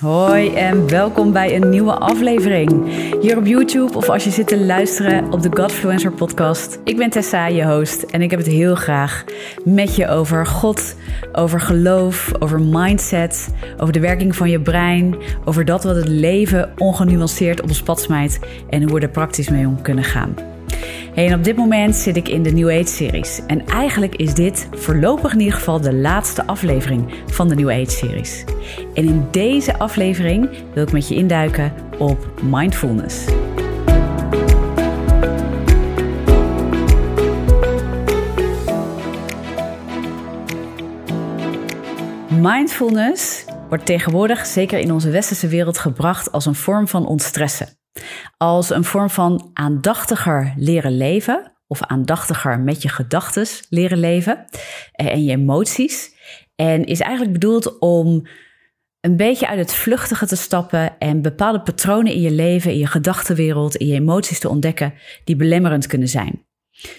Hoi en welkom bij een nieuwe aflevering. Hier op YouTube of als je zit te luisteren op de Godfluencer podcast. Ik ben Tessa, je host, en ik heb het heel graag met je over God, over geloof, over mindset, over de werking van je brein, over dat wat het leven ongenuanceerd op ons pad smijt en hoe we er praktisch mee om kunnen gaan. En op dit moment zit ik in de New Age series. En eigenlijk is dit voorlopig in ieder geval de laatste aflevering van de New Age series. En in deze aflevering wil ik met je induiken op mindfulness. Mindfulness wordt tegenwoordig, zeker in onze westerse wereld, gebracht als een vorm van ontstressen. Als een vorm van aandachtiger leren leven, of aandachtiger met je gedachten leren leven eh, en je emoties. En is eigenlijk bedoeld om een beetje uit het vluchtige te stappen en bepaalde patronen in je leven, in je gedachtenwereld, in je emoties te ontdekken die belemmerend kunnen zijn.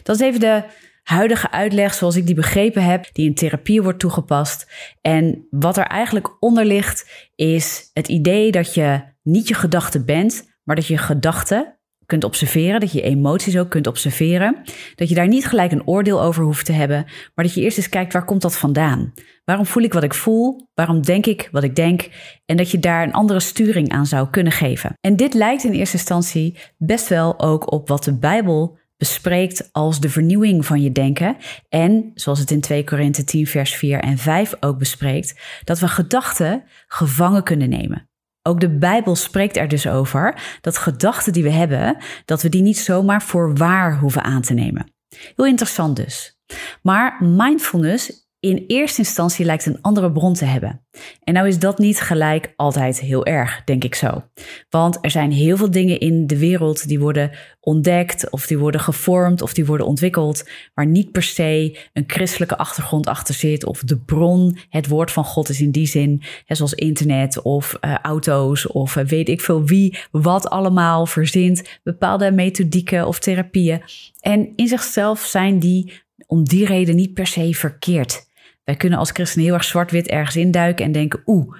Dat is even de huidige uitleg zoals ik die begrepen heb, die in therapie wordt toegepast. En wat er eigenlijk onder ligt, is het idee dat je niet je gedachte bent, maar dat je gedachten kunt observeren, dat je emoties ook kunt observeren. Dat je daar niet gelijk een oordeel over hoeft te hebben, maar dat je eerst eens kijkt waar komt dat vandaan? Waarom voel ik wat ik voel? Waarom denk ik wat ik denk? En dat je daar een andere sturing aan zou kunnen geven. En dit lijkt in eerste instantie best wel ook op wat de Bijbel bespreekt als de vernieuwing van je denken. En zoals het in 2 Korinthe 10, vers 4 en 5 ook bespreekt, dat we gedachten gevangen kunnen nemen. Ook de Bijbel spreekt er dus over dat gedachten die we hebben, dat we die niet zomaar voor waar hoeven aan te nemen. Heel interessant dus. Maar mindfulness in eerste instantie lijkt een andere bron te hebben. En nou is dat niet gelijk altijd heel erg, denk ik zo. Want er zijn heel veel dingen in de wereld die worden ontdekt, of die worden gevormd, of die worden ontwikkeld, waar niet per se een christelijke achtergrond achter zit, of de bron, het woord van God is in die zin, hè, zoals internet of uh, auto's, of uh, weet ik veel wie, wat allemaal verzint, bepaalde methodieken of therapieën. En in zichzelf zijn die om die reden niet per se verkeerd. Wij kunnen als christenen heel erg zwart-wit ergens induiken en denken: oeh,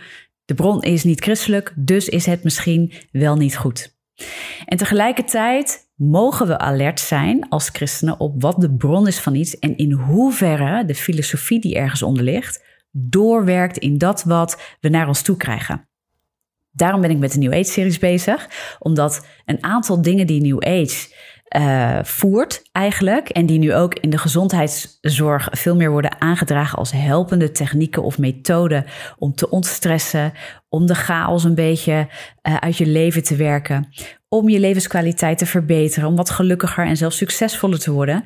de bron is niet christelijk, dus is het misschien wel niet goed. En tegelijkertijd mogen we alert zijn als christenen op wat de bron is van iets en in hoeverre de filosofie die ergens onder ligt doorwerkt in dat wat we naar ons toe krijgen. Daarom ben ik met de New Age-series bezig, omdat een aantal dingen die New Age uh, voert eigenlijk. En die nu ook in de gezondheidszorg veel meer worden aangedragen als helpende technieken of methoden om te ontstressen, om de chaos een beetje uh, uit je leven te werken, om je levenskwaliteit te verbeteren, om wat gelukkiger en zelfs succesvoller te worden.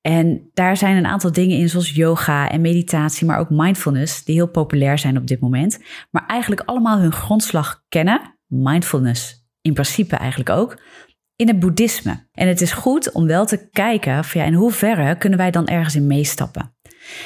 En daar zijn een aantal dingen in, zoals yoga en meditatie, maar ook mindfulness, die heel populair zijn op dit moment, maar eigenlijk allemaal hun grondslag kennen. Mindfulness in principe eigenlijk ook in het boeddhisme. En het is goed om wel te kijken van ja, in hoeverre kunnen wij dan ergens in meestappen.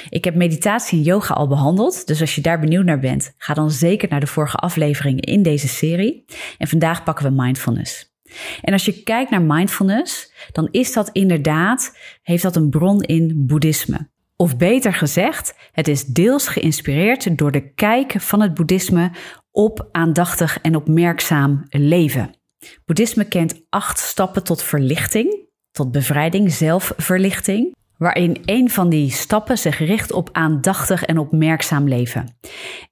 Ik heb meditatie en yoga al behandeld, dus als je daar benieuwd naar bent, ga dan zeker naar de vorige afleveringen in deze serie. En vandaag pakken we mindfulness. En als je kijkt naar mindfulness, dan is dat inderdaad, heeft dat een bron in boeddhisme. Of beter gezegd, het is deels geïnspireerd door de kijk van het boeddhisme op aandachtig en opmerkzaam leven. Boeddhisme kent acht stappen tot verlichting, tot bevrijding, zelfverlichting, waarin een van die stappen zich richt op aandachtig en opmerkzaam leven.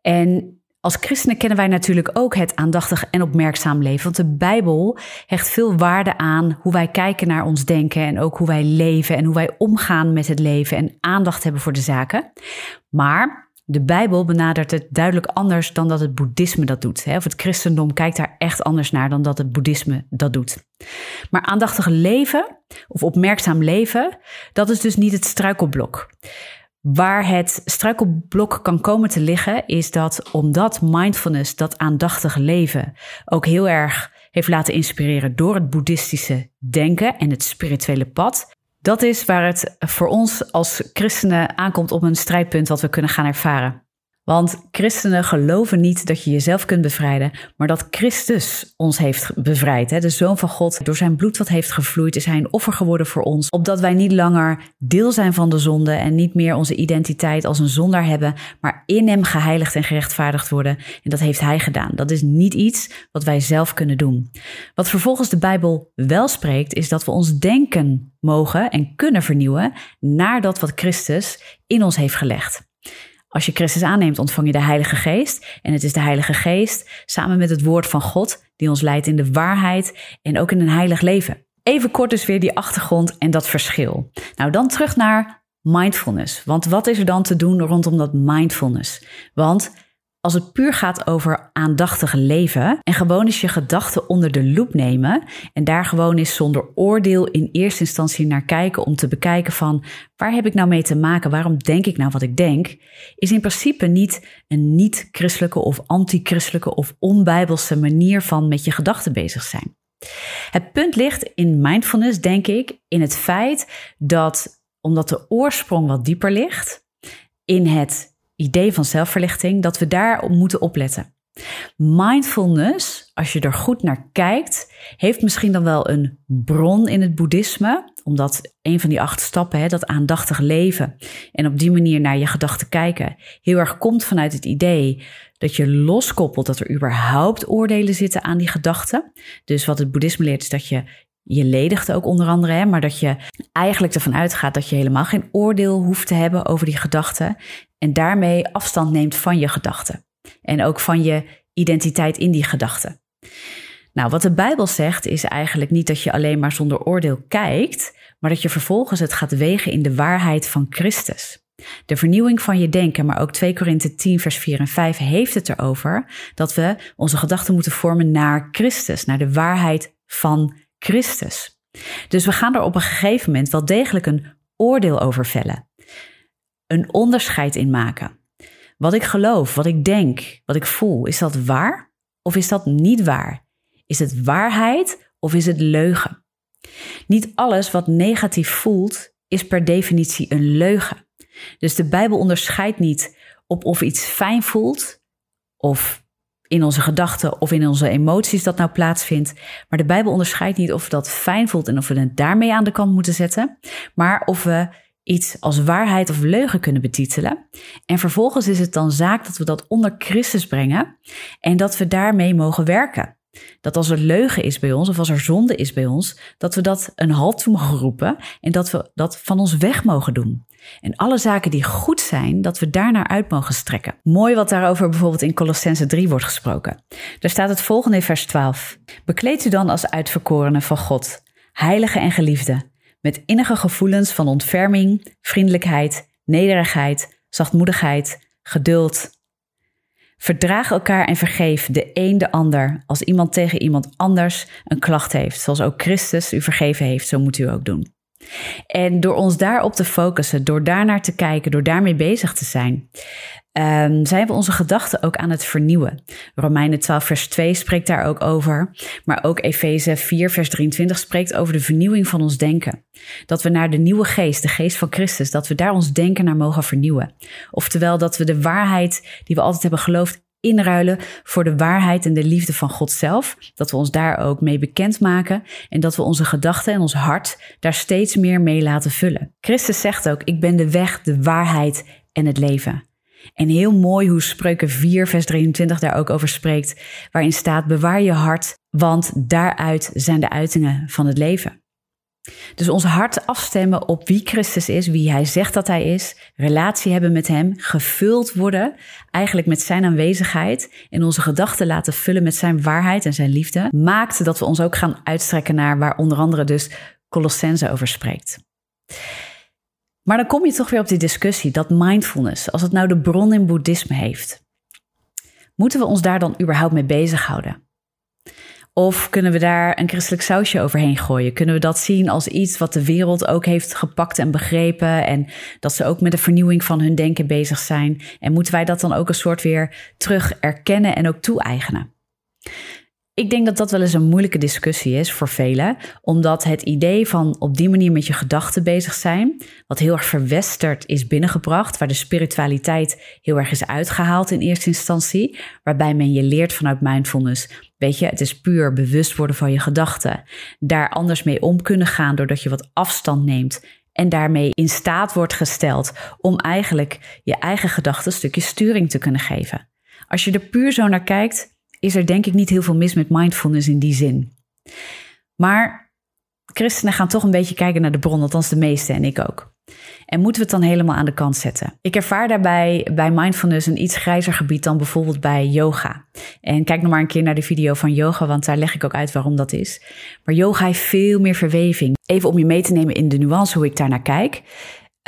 En als christenen kennen wij natuurlijk ook het aandachtig en opmerkzaam leven, want de Bijbel hecht veel waarde aan hoe wij kijken naar ons denken en ook hoe wij leven en hoe wij omgaan met het leven en aandacht hebben voor de zaken. Maar de Bijbel benadert het duidelijk anders dan dat het boeddhisme dat doet. Of het christendom kijkt daar echt anders naar dan dat het boeddhisme dat doet. Maar aandachtig leven of opmerkzaam leven, dat is dus niet het struikelblok. Waar het struikelblok kan komen te liggen, is dat omdat mindfulness, dat aandachtige leven, ook heel erg heeft laten inspireren door het boeddhistische denken en het spirituele pad, dat is waar het voor ons als christenen aankomt op een strijdpunt wat we kunnen gaan ervaren. Want christenen geloven niet dat je jezelf kunt bevrijden, maar dat Christus ons heeft bevrijd. Hè? De Zoon van God, door zijn bloed wat heeft gevloeid, is hij een offer geworden voor ons. Opdat wij niet langer deel zijn van de zonde en niet meer onze identiteit als een zondaar hebben, maar in hem geheiligd en gerechtvaardigd worden. En dat heeft hij gedaan. Dat is niet iets wat wij zelf kunnen doen. Wat vervolgens de Bijbel wel spreekt, is dat we ons denken mogen en kunnen vernieuwen naar dat wat Christus in ons heeft gelegd. Als je Christus aanneemt, ontvang je de Heilige Geest. En het is de Heilige Geest samen met het Woord van God die ons leidt in de waarheid en ook in een heilig leven. Even kort dus weer die achtergrond en dat verschil. Nou, dan terug naar mindfulness. Want wat is er dan te doen rondom dat mindfulness? Want als het puur gaat over aandachtig leven en gewoon eens je gedachten onder de loep nemen en daar gewoon eens zonder oordeel in eerste instantie naar kijken om te bekijken van waar heb ik nou mee te maken, waarom denk ik nou wat ik denk, is in principe niet een niet-christelijke of anti-christelijke of onbijbelse manier van met je gedachten bezig zijn. Het punt ligt in mindfulness, denk ik, in het feit dat omdat de oorsprong wat dieper ligt, in het idee van zelfverlichting, dat we daar moeten opletten. Mindfulness, als je er goed naar kijkt, heeft misschien dan wel een bron in het boeddhisme, omdat een van die acht stappen, hè, dat aandachtig leven en op die manier naar je gedachten kijken, heel erg komt vanuit het idee dat je loskoppelt dat er überhaupt oordelen zitten aan die gedachten. Dus wat het boeddhisme leert is dat je je ledigt ook onder andere, hè, maar dat je eigenlijk ervan uitgaat dat je helemaal geen oordeel hoeft te hebben over die gedachten en daarmee afstand neemt van je gedachten en ook van je identiteit in die gedachten. Nou, wat de Bijbel zegt is eigenlijk niet dat je alleen maar zonder oordeel kijkt, maar dat je vervolgens het gaat wegen in de waarheid van Christus. De vernieuwing van je denken, maar ook 2 Korinthe 10, vers 4 en 5 heeft het erover dat we onze gedachten moeten vormen naar Christus, naar de waarheid van Christus. Dus we gaan er op een gegeven moment wel degelijk een oordeel over vellen. Een onderscheid in maken. Wat ik geloof, wat ik denk, wat ik voel, is dat waar of is dat niet waar? Is het waarheid of is het leugen? Niet alles wat negatief voelt is per definitie een leugen. Dus de Bijbel onderscheidt niet op of iets fijn voelt of in onze gedachten of in onze emoties dat nou plaatsvindt. Maar de Bijbel onderscheidt niet of dat fijn voelt en of we het daarmee aan de kant moeten zetten, maar of we iets als waarheid of leugen kunnen betitelen. En vervolgens is het dan zaak dat we dat onder Christus brengen en dat we daarmee mogen werken. Dat als er leugen is bij ons of als er zonde is bij ons, dat we dat een halt toe mogen roepen en dat we dat van ons weg mogen doen. En alle zaken die goed zijn, dat we daarnaar uit mogen strekken. Mooi wat daarover bijvoorbeeld in Colossense 3 wordt gesproken. Daar staat het volgende in vers 12. Bekleed u dan als uitverkorene van God, heilige en geliefde, met innige gevoelens van ontferming, vriendelijkheid, nederigheid, zachtmoedigheid, geduld. Verdraag elkaar en vergeef de een de ander als iemand tegen iemand anders een klacht heeft, zoals ook Christus u vergeven heeft, zo moet u ook doen. En door ons daarop te focussen, door daarnaar te kijken, door daarmee bezig te zijn, um, zijn we onze gedachten ook aan het vernieuwen. Romeinen 12, vers 2 spreekt daar ook over. Maar ook Efeze 4, vers 23 spreekt over de vernieuwing van ons denken. Dat we naar de nieuwe geest, de geest van Christus, dat we daar ons denken naar mogen vernieuwen. Oftewel dat we de waarheid die we altijd hebben geloofd inruilen voor de waarheid en de liefde van God zelf. Dat we ons daar ook mee bekendmaken en dat we onze gedachten en ons hart daar steeds meer mee laten vullen. Christus zegt ook: Ik ben de weg, de waarheid en het leven. En heel mooi hoe Spreuken 4, vers 23 daar ook over spreekt, waarin staat: Bewaar je hart, want daaruit zijn de uitingen van het leven. Dus ons hart afstemmen op wie Christus is, wie Hij zegt dat Hij is, relatie hebben met Hem, gevuld worden eigenlijk met Zijn aanwezigheid en onze gedachten laten vullen met Zijn waarheid en Zijn liefde, maakt dat we ons ook gaan uitstrekken naar waar onder andere dus Colossense over spreekt. Maar dan kom je toch weer op die discussie, dat mindfulness, als het nou de bron in boeddhisme heeft. Moeten we ons daar dan überhaupt mee bezighouden? Of kunnen we daar een christelijk sausje overheen gooien? Kunnen we dat zien als iets wat de wereld ook heeft gepakt en begrepen en dat ze ook met de vernieuwing van hun denken bezig zijn? En moeten wij dat dan ook een soort weer terug erkennen en ook toe-eigenen? Ik denk dat dat wel eens een moeilijke discussie is voor velen, omdat het idee van op die manier met je gedachten bezig zijn, wat heel erg verwesterd is binnengebracht, waar de spiritualiteit heel erg is uitgehaald in eerste instantie, waarbij men je leert vanuit mindfulness. Weet je, het is puur bewust worden van je gedachten. Daar anders mee om kunnen gaan doordat je wat afstand neemt en daarmee in staat wordt gesteld om eigenlijk je eigen gedachten een stukje sturing te kunnen geven. Als je er puur zo naar kijkt, is er denk ik niet heel veel mis met mindfulness in die zin. Maar christenen gaan toch een beetje kijken naar de bron, althans de meeste en ik ook. En moeten we het dan helemaal aan de kant zetten? Ik ervaar daarbij bij mindfulness een iets grijzer gebied dan bijvoorbeeld bij yoga. En kijk nog maar een keer naar de video van yoga, want daar leg ik ook uit waarom dat is. Maar yoga heeft veel meer verweving. Even om je mee te nemen in de nuance hoe ik daar naar kijk.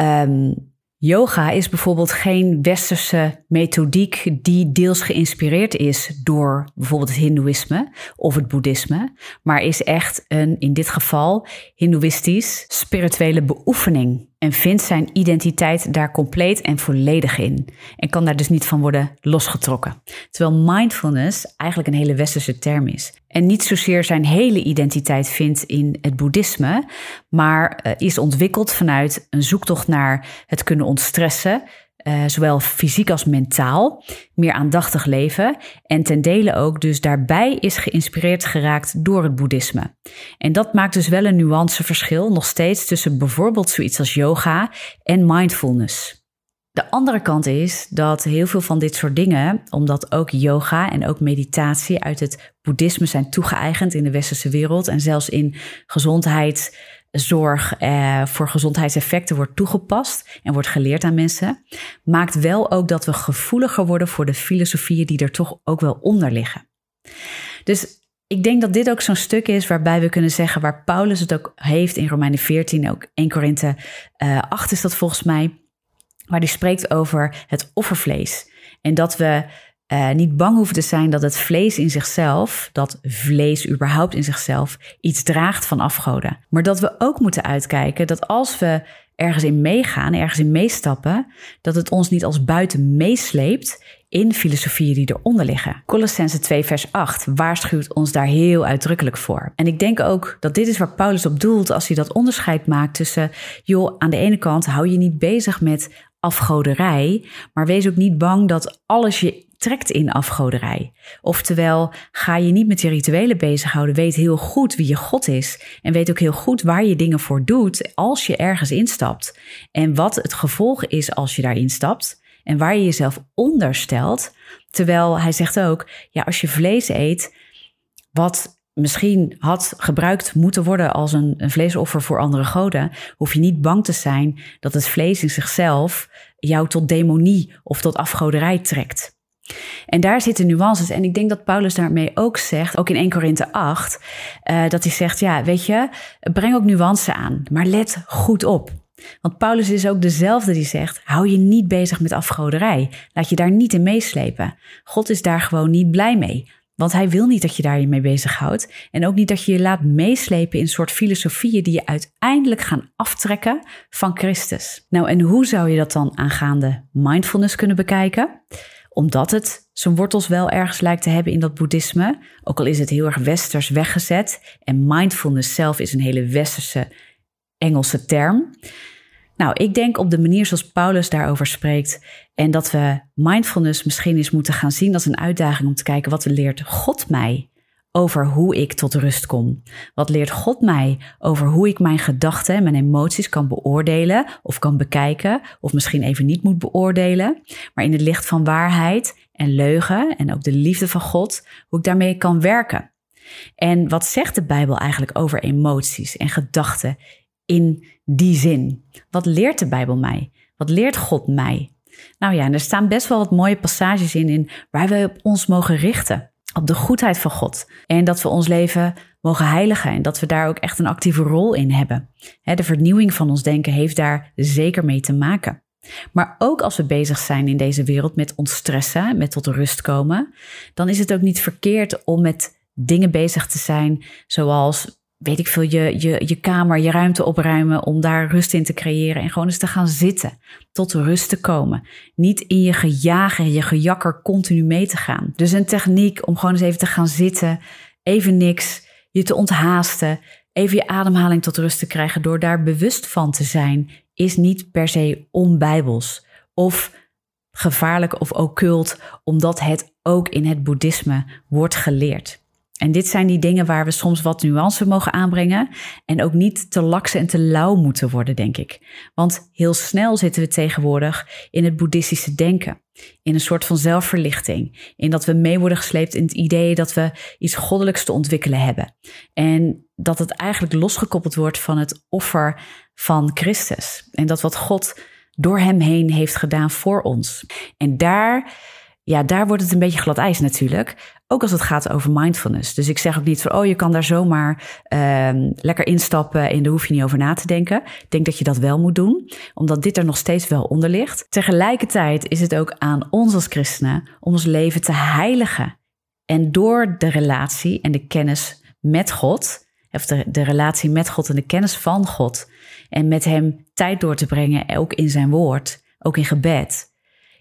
Um, Yoga is bijvoorbeeld geen westerse methodiek die deels geïnspireerd is door bijvoorbeeld het Hindoeïsme of het Boeddhisme, maar is echt een, in dit geval, Hindoeïstisch spirituele beoefening en vindt zijn identiteit daar compleet en volledig in en kan daar dus niet van worden losgetrokken. Terwijl mindfulness eigenlijk een hele westerse term is en niet zozeer zijn hele identiteit vindt in het boeddhisme, maar eh, is ontwikkeld vanuit een zoektocht naar het kunnen ontstressen, uh, zowel fysiek als mentaal, meer aandachtig leven en ten dele ook dus daarbij is geïnspireerd geraakt door het boeddhisme. En dat maakt dus wel een nuanceverschil nog steeds tussen bijvoorbeeld zoiets als yoga en mindfulness. De andere kant is dat heel veel van dit soort dingen, omdat ook yoga en ook meditatie uit het boeddhisme zijn toegeëigend in de westerse wereld en zelfs in gezondheidszorg eh, voor gezondheidseffecten wordt toegepast en wordt geleerd aan mensen, maakt wel ook dat we gevoeliger worden voor de filosofieën die er toch ook wel onder liggen. Dus ik denk dat dit ook zo'n stuk is waarbij we kunnen zeggen, waar Paulus het ook heeft in Romeinen 14, ook 1 Korinthe uh, 8 is dat volgens mij maar die spreekt over het offervlees. En dat we uh, niet bang hoeven te zijn dat het vlees in zichzelf, dat vlees überhaupt in zichzelf, iets draagt van afgoden. Maar dat we ook moeten uitkijken dat als we ergens in meegaan, ergens in meestappen, dat het ons niet als buiten meesleept in filosofieën die eronder liggen. Colossense 2 vers 8 waarschuwt ons daar heel uitdrukkelijk voor. En ik denk ook dat dit is waar Paulus op doelt als hij dat onderscheid maakt tussen, joh, aan de ene kant hou je niet bezig met afgoderij, maar wees ook niet bang dat alles je trekt in afgoderij. Oftewel, ga je niet met je rituelen bezighouden, weet heel goed wie je God is en weet ook heel goed waar je dingen voor doet als je ergens instapt en wat het gevolg is als je daarin stapt en waar je jezelf onderstelt. Terwijl hij zegt ook, ja, als je vlees eet, wat misschien had gebruikt moeten worden als een, een vleesoffer voor andere goden, hoef je niet bang te zijn dat het vlees in zichzelf jou tot demonie of tot afgoderij trekt. En daar zitten nuances. En ik denk dat Paulus daarmee ook zegt, ook in 1 Korinthe 8, uh, dat hij zegt, ja, weet je, breng ook nuance aan, maar let goed op. Want Paulus is ook dezelfde die zegt: hou je niet bezig met afgoderij. Laat je daar niet in meeslepen. God is daar gewoon niet blij mee. Want hij wil niet dat je daar je mee bezighoudt. En ook niet dat je je laat meeslepen in soort filosofieën die je uiteindelijk gaan aftrekken van Christus. Nou, en hoe zou je dat dan aangaande mindfulness kunnen bekijken? Omdat het zijn wortels wel ergens lijkt te hebben in dat boeddhisme. Ook al is het heel erg westers weggezet. En mindfulness zelf is een hele westerse Engelse term. Nou, ik denk op de manier zoals Paulus daarover spreekt en dat we mindfulness misschien eens moeten gaan zien als een uitdaging om te kijken wat leert God mij over hoe ik tot rust kom. Wat leert God mij over hoe ik mijn gedachten en mijn emoties kan beoordelen of kan bekijken of misschien even niet moet beoordelen, maar in het licht van waarheid en leugen en ook de liefde van God, hoe ik daarmee kan werken. En wat zegt de Bijbel eigenlijk over emoties en gedachten in die zin? Wat leert de Bijbel mij? Wat leert God mij? Nou ja, er staan best wel wat mooie passages in, in waar we op ons mogen richten. Op de goedheid van God. En dat we ons leven mogen heiligen. En dat we daar ook echt een actieve rol in hebben. De vernieuwing van ons denken heeft daar zeker mee te maken. Maar ook als we bezig zijn in deze wereld met ontstressen, met tot rust komen, dan is het ook niet verkeerd om met dingen bezig te zijn, zoals weet ik veel, je, je, je kamer, je ruimte opruimen om daar rust in te creëren en gewoon eens te gaan zitten, tot rust te komen. Niet in je gejagen, je gejakker continu mee te gaan. Dus een techniek om gewoon eens even te gaan zitten even niks, je te onthaasten, even je ademhaling tot rust te krijgen door daar bewust van te zijn, is niet per se onbijbels of gevaarlijk of occult, omdat het ook in het boeddhisme wordt geleerd. En dit zijn die dingen waar we soms wat nuance mogen aanbrengen en ook niet te laks en te lauw moeten worden, denk ik. Want heel snel zitten we tegenwoordig in het boeddhistische denken, in een soort van zelfverlichting, in dat we mee worden gesleept in het idee dat we iets goddelijks te ontwikkelen hebben. En dat het eigenlijk losgekoppeld wordt van het offer van Christus en dat wat God door hem heen heeft gedaan voor ons. En daar ja, daar wordt het een beetje glad ijs natuurlijk. Ook als het gaat over mindfulness. Dus ik zeg ook niet van, oh, je kan daar zomaar uh, lekker instappen en daar hoef je niet over na te denken. Ik denk dat je dat wel moet doen, omdat dit er nog steeds wel onder ligt. Tegelijkertijd is het ook aan ons als christenen om ons leven te heiligen. En door de relatie en de kennis met God, of de, de relatie met God en de kennis van God, en met Hem tijd door te brengen, ook in zijn woord, ook in gebed.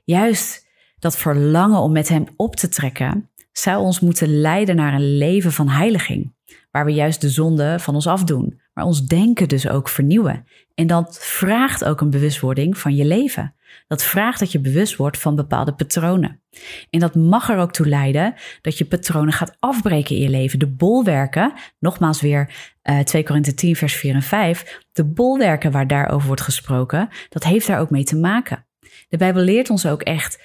Juist dat verlangen om met Hem op te trekken, zou ons moeten leiden naar een leven van heiliging, waar we juist de zonde van ons afdoen, maar ons denken dus ook vernieuwen. En dat vraagt ook een bewustwording van je leven. Dat vraagt dat je bewust wordt van bepaalde patronen. En dat mag er ook toe leiden dat je patronen gaat afbreken in je leven. De bolwerken, nogmaals weer uh, 2 Korinthe 10, vers 4 en 5, de bolwerken waar daarover wordt gesproken, dat heeft daar ook mee te maken. De Bijbel leert ons ook echt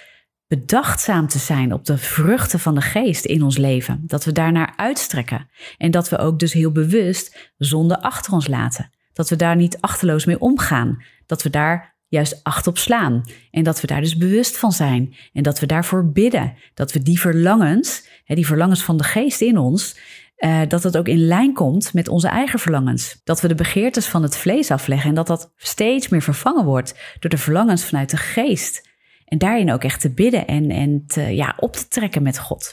bedachtzaam te zijn op de vruchten van de geest in ons leven. Dat we daarnaar uitstrekken. En dat we ook dus heel bewust zonde achter ons laten. Dat we daar niet achterloos mee omgaan. Dat we daar juist acht op slaan. En dat we daar dus bewust van zijn. En dat we daarvoor bidden. Dat we die verlangens, die verlangens van de geest in ons, uh, dat het ook in lijn komt met onze eigen verlangens. Dat we de begeertes van het vlees afleggen en dat dat steeds meer vervangen wordt door de verlangens vanuit de geest. En daarin ook echt te bidden en, en te, ja, op te trekken met God.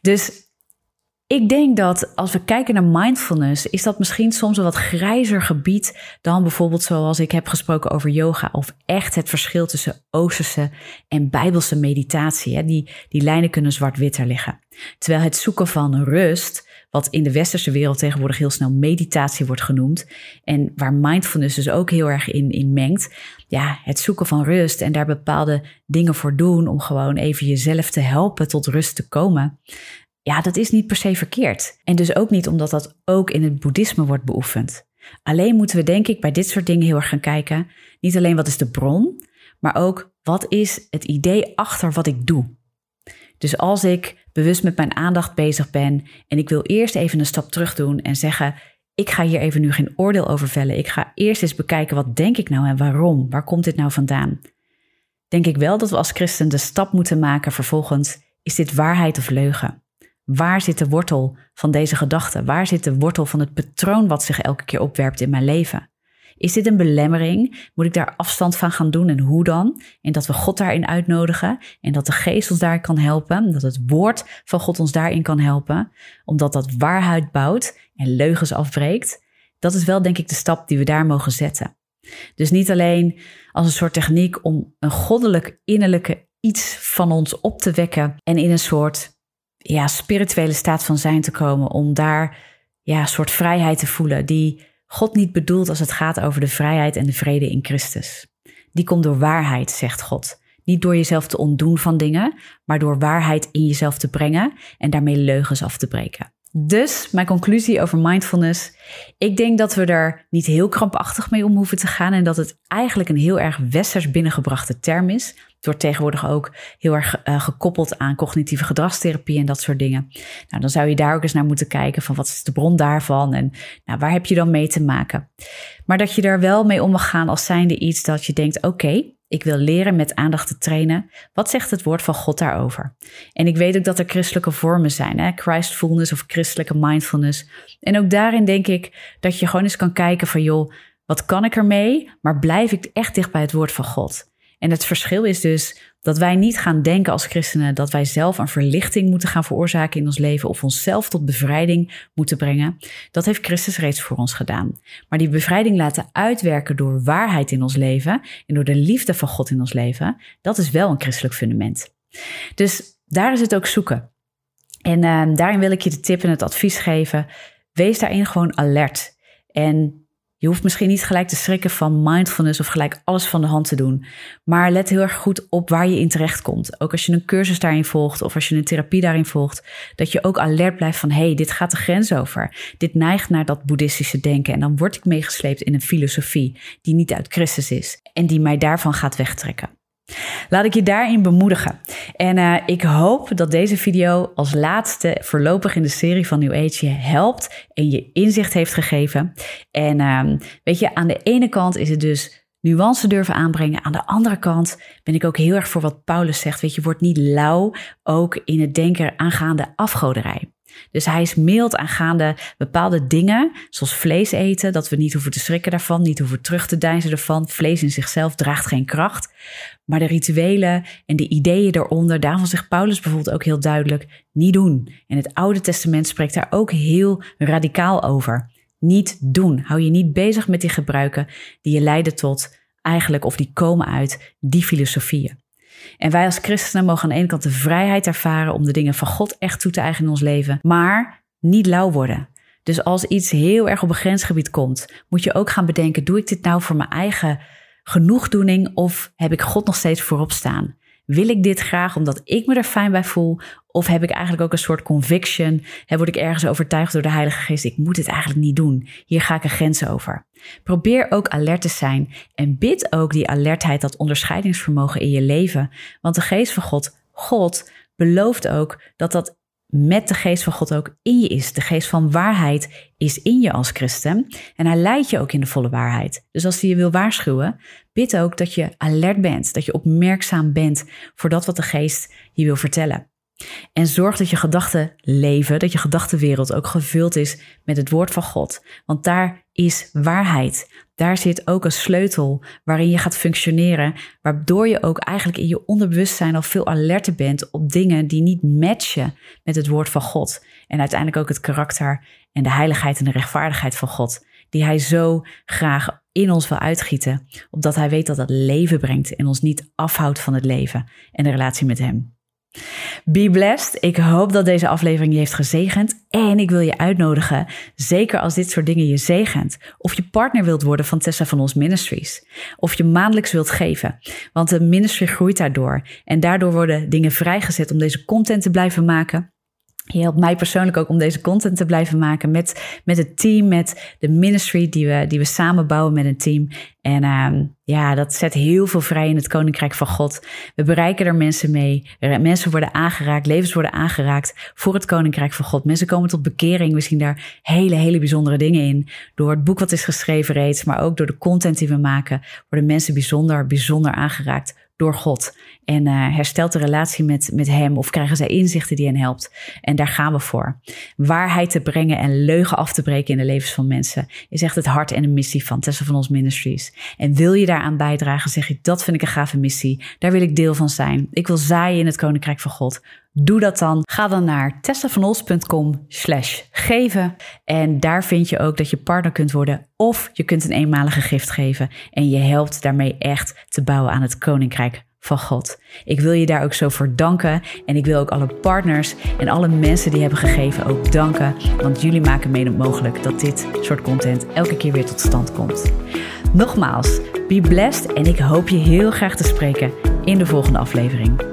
Dus ik denk dat als we kijken naar mindfulness, is dat misschien soms een wat grijzer gebied dan bijvoorbeeld zoals ik heb gesproken over yoga. Of echt het verschil tussen Oosterse en Bijbelse meditatie. Die, die lijnen kunnen zwart-witter liggen. Terwijl het zoeken van rust wat in de westerse wereld tegenwoordig heel snel meditatie wordt genoemd. En waar mindfulness dus ook heel erg in, in mengt. Ja, het zoeken van rust en daar bepaalde dingen voor doen om gewoon even jezelf te helpen tot rust te komen. Ja, dat is niet per se verkeerd. En dus ook niet omdat dat ook in het boeddhisme wordt beoefend. Alleen moeten we denk ik bij dit soort dingen heel erg gaan kijken. Niet alleen wat is de bron, maar ook wat is het idee achter wat ik doe. Dus als ik bewust met mijn aandacht bezig ben en ik wil eerst even een stap terug doen en zeggen: ik ga hier even nu geen oordeel over vellen. Ik ga eerst eens bekijken wat denk ik nou en waarom? Waar komt dit nou vandaan? Denk ik wel dat we als christen de stap moeten maken vervolgens: is dit waarheid of leugen? Waar zit de wortel van deze gedachte? Waar zit de wortel van het patroon wat zich elke keer opwerpt in mijn leven? Is dit een belemmering? Moet ik daar afstand van gaan doen en hoe dan? En dat we God daarin uitnodigen en dat de geest ons daar kan helpen, dat het woord van God ons daarin kan helpen, omdat dat waarheid bouwt en leugens afbreekt. Dat is wel denk ik de stap die we daar mogen zetten. Dus niet alleen als een soort techniek om een goddelijk innerlijke iets van ons op te wekken en in een soort ja, spirituele staat van zijn te komen om daar ja, een soort vrijheid te voelen die God niet bedoelt als het gaat over de vrijheid en de vrede in Christus. Die komt door waarheid, zegt God. Niet door jezelf te ontdoen van dingen, maar door waarheid in jezelf te brengen en daarmee leugens af te breken. Dus mijn conclusie over mindfulness. Ik denk dat we er niet heel krampachtig mee om hoeven te gaan en dat het eigenlijk een heel erg westers binnengebrachte term is. Het wordt tegenwoordig ook heel erg uh, gekoppeld aan cognitieve gedragstherapie en dat soort dingen. Nou, dan zou je daar ook eens naar moeten kijken van wat is de bron daarvan en nou, waar heb je dan mee te maken. Maar dat je er wel mee om mag gaan als zijnde iets dat je denkt, oké, ik wil leren met aandacht te trainen. Wat zegt het woord van God daarover? En ik weet ook dat er christelijke vormen zijn, hè? Christfulness of christelijke mindfulness. En ook daarin denk ik dat je gewoon eens kan kijken van joh, wat kan ik ermee? Maar blijf ik echt dicht bij het woord van God? En het verschil is dus dat wij niet gaan denken als christenen dat wij zelf een verlichting moeten gaan veroorzaken in ons leven of onszelf tot bevrijding moeten brengen. Dat heeft Christus reeds voor ons gedaan. Maar die bevrijding laten uitwerken door waarheid in ons leven en door de liefde van God in ons leven, dat is wel een christelijk fundament. Dus daar is het ook zoeken. En uh, daarin wil ik je de tip en het advies geven. Wees daarin gewoon alert. En je hoeft misschien niet gelijk te schrikken van mindfulness of gelijk alles van de hand te doen. Maar let heel erg goed op waar je in terecht komt. Ook als je een cursus daarin volgt of als je een therapie daarin volgt. Dat je ook alert blijft van hé, hey, dit gaat de grens over. Dit neigt naar dat boeddhistische denken. En dan word ik meegesleept in een filosofie die niet uit Christus is. En die mij daarvan gaat wegtrekken. Laat ik je daarin bemoedigen. En uh, ik hoop dat deze video als laatste voorlopig in de serie van New Age je helpt en je inzicht heeft gegeven. En uh, weet je, aan de ene kant is het dus nuance durven aanbrengen. Aan de andere kant ben ik ook heel erg voor wat Paulus zegt. Weet je, word niet lauw ook in het denken aangaande afgoderij. Dus hij is mild aangaande bepaalde dingen, zoals vlees eten, dat we niet hoeven te schrikken daarvan, niet hoeven terug te deinzen ervan. Vlees in zichzelf draagt geen kracht. Maar de rituelen en de ideeën eronder, daarvan zegt Paulus bijvoorbeeld ook heel duidelijk, niet doen. En het Oude Testament spreekt daar ook heel radicaal over. Niet doen. Hou je niet bezig met die gebruiken die je leiden tot eigenlijk, of die komen uit die filosofieën. En wij als christenen mogen aan de ene kant de vrijheid ervaren om de dingen van God echt toe te eigenen in ons leven, maar niet lauw worden. Dus als iets heel erg op een grensgebied komt, moet je ook gaan bedenken: doe ik dit nou voor mijn eigen genoegdoening of heb ik God nog steeds voorop staan? Wil ik dit graag omdat ik me er fijn bij voel? Of heb ik eigenlijk ook een soort conviction? He, word ik ergens overtuigd door de Heilige Geest? Ik moet dit eigenlijk niet doen. Hier ga ik een grens over. Probeer ook alert te zijn en bid ook die alertheid, dat onderscheidingsvermogen in je leven. Want de Geest van God, God, belooft ook dat dat met de geest van God ook in je is. De geest van waarheid is in je als christen. En hij leidt je ook in de volle waarheid. Dus als hij je wil waarschuwen, bid ook dat je alert bent. Dat je opmerkzaam bent voor dat wat de geest je wil vertellen. En zorg dat je gedachten leven, dat je gedachtenwereld ook gevuld is met het woord van God. Want daar is waarheid. Daar zit ook een sleutel waarin je gaat functioneren, waardoor je ook eigenlijk in je onderbewustzijn al veel alerter bent op dingen die niet matchen met het woord van God. En uiteindelijk ook het karakter en de heiligheid en de rechtvaardigheid van God, die Hij zo graag in ons wil uitgieten, opdat Hij weet dat dat leven brengt en ons niet afhoudt van het leven en de relatie met Hem. Be blessed. Ik hoop dat deze aflevering je heeft gezegend. En ik wil je uitnodigen, zeker als dit soort dingen je zegent, of je partner wilt worden van Tessa van ons Ministries. Of je maandelijks wilt geven. Want de ministry groeit daardoor. En daardoor worden dingen vrijgezet om deze content te blijven maken. Je helpt mij persoonlijk ook om deze content te blijven maken met, met het team, met de ministry die we, die we samen bouwen met een team. En uh, ja, dat zet heel veel vrij in het Koninkrijk van God. We bereiken er mensen mee. Mensen worden aangeraakt, levens worden aangeraakt voor het Koninkrijk van God. Mensen komen tot bekering. We zien daar hele, hele bijzondere dingen in. Door het boek wat is geschreven reeds, maar ook door de content die we maken, worden mensen bijzonder, bijzonder aangeraakt door God. En uh, herstelt de relatie met, met hem of krijgen zij inzichten die hen helpt. En daar gaan we voor. Waarheid te brengen en leugen af te breken in de levens van mensen is echt het hart en de missie van Tessa van ons Ministries. En wil je daaraan bijdragen, zeg je dat vind ik een gave missie. Daar wil ik deel van zijn. Ik wil zaaien in het Koninkrijk van God. Doe dat dan. Ga dan naar tessavanos.com slash geven. En daar vind je ook dat je partner kunt worden of je kunt een eenmalige gift geven. En je helpt daarmee echt te bouwen aan het Koninkrijk van God. Ik wil je daar ook zo voor danken. En ik wil ook alle partners en alle mensen die hebben gegeven ook danken. Want jullie maken mede mogelijk dat dit soort content elke keer weer tot stand komt. Nogmaals, be blessed en ik hoop je heel graag te spreken in de volgende aflevering.